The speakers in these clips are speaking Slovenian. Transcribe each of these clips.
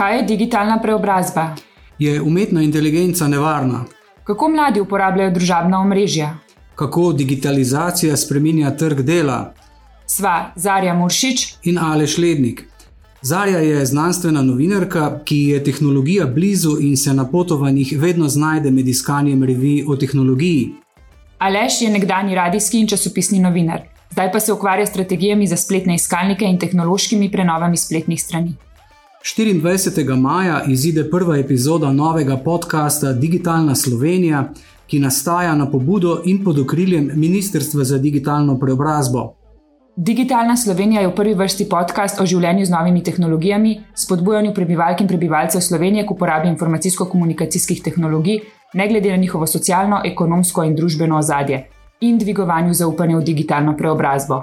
Kaj je digitalna preobrazba? Je umetna inteligenca nevarna? Kako mladi uporabljajo družabna omrežja? Kako digitalizacija spreminja trg dela? Sva Zarja Muršič in Aleš Lednik. Zarja je znanstvena novinarka, ki je tehnologija blizu in se na potovanjih vedno znajde med iskanjem revij o tehnologiji. Aleš je nekdani radijski in časopisni novinar, zdaj pa se ukvarja s strategijami za spletne iskalnike in tehnološkimi prenovami spletnih strani. 24. maja izide prva epizoda novega podcasta Digitalna Slovenija, ki nastaja na pobudo in pod okriljem Ministrstva za digitalno preobrazbo. Digitalna Slovenija je v prvi vrsti podcast o življenju z novimi tehnologijami, spodbujanju prebivalk in prebivalcev Slovenije k uporabi informacijsko-komunikacijskih tehnologij, ne glede na njihovo socialno, ekonomsko in družbeno ozadje, in dvigovanju zaupanja v digitalno preobrazbo.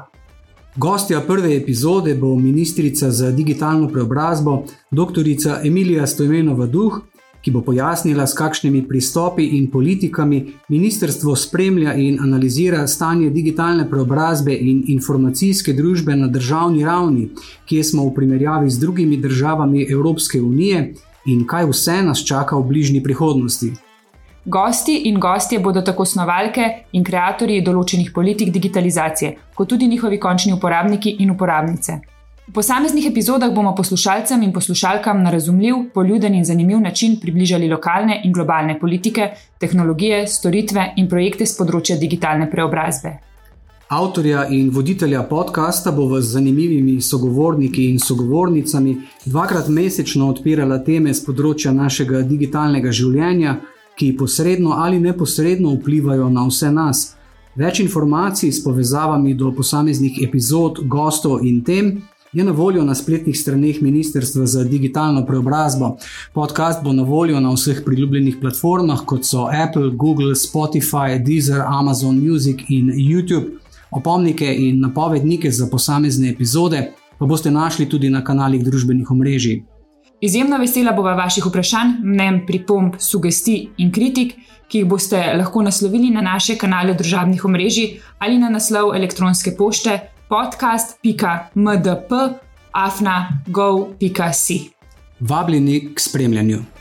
Gostja prve epizode bo ministrica za digitalno preobrazbo, dr. Emilija Stojmenova Duh, ki bo pojasnila, s kakšnimi pristopi in politikami ministrstvo spremlja in analizira stanje digitalne preobrazbe in informacijske družbe na državni ravni, kje smo v primerjavi z drugimi državami Evropske unije in kaj vse nas čaka v bližnji prihodnosti. Gosti in gostje bodo tako snovalke in ustvarjalci določenih politik digitalizacije, kot tudi njihovi končni uporabniki in uporabnice. V posameznih epizodah bomo poslušalcem in poslušalkam na razumljiv, poljuden in zanimiv način približali lokalne in globalne politike, tehnologije, storitve in projekte z področja digitalne preobrazbe. Avtorja in voditelja podcasta bo z zanimivimi sogovorniki in sogovornicami dvakrat mesečno odpirala teme z področja našega digitalnega življenja ki posredno ali neposredno vplivajo na vse nas. Več informacij s povezavami do posameznih epizod, gostov in tem je na voljo na spletnih straneh Ministrstva za digitalno preobrazbo. Podcast bo na voljo na vseh priljubljenih platformah, kot so Apple, Google, Spotify, Deezer, Amazon Music in YouTube. Opomnike in napovednike za posamezne epizode pa boste našli tudi na kanalih družbenih omrežij. Izjemno vesela bova vaših vprašanj, mnen, pripomb, sugestij in kritik, ki jih boste lahko naslovili na naše kanale družabnih omrežij ali na naslov elektronske pošte podcast.mdp.afna.gov.si. Vabljeni k spremljanju.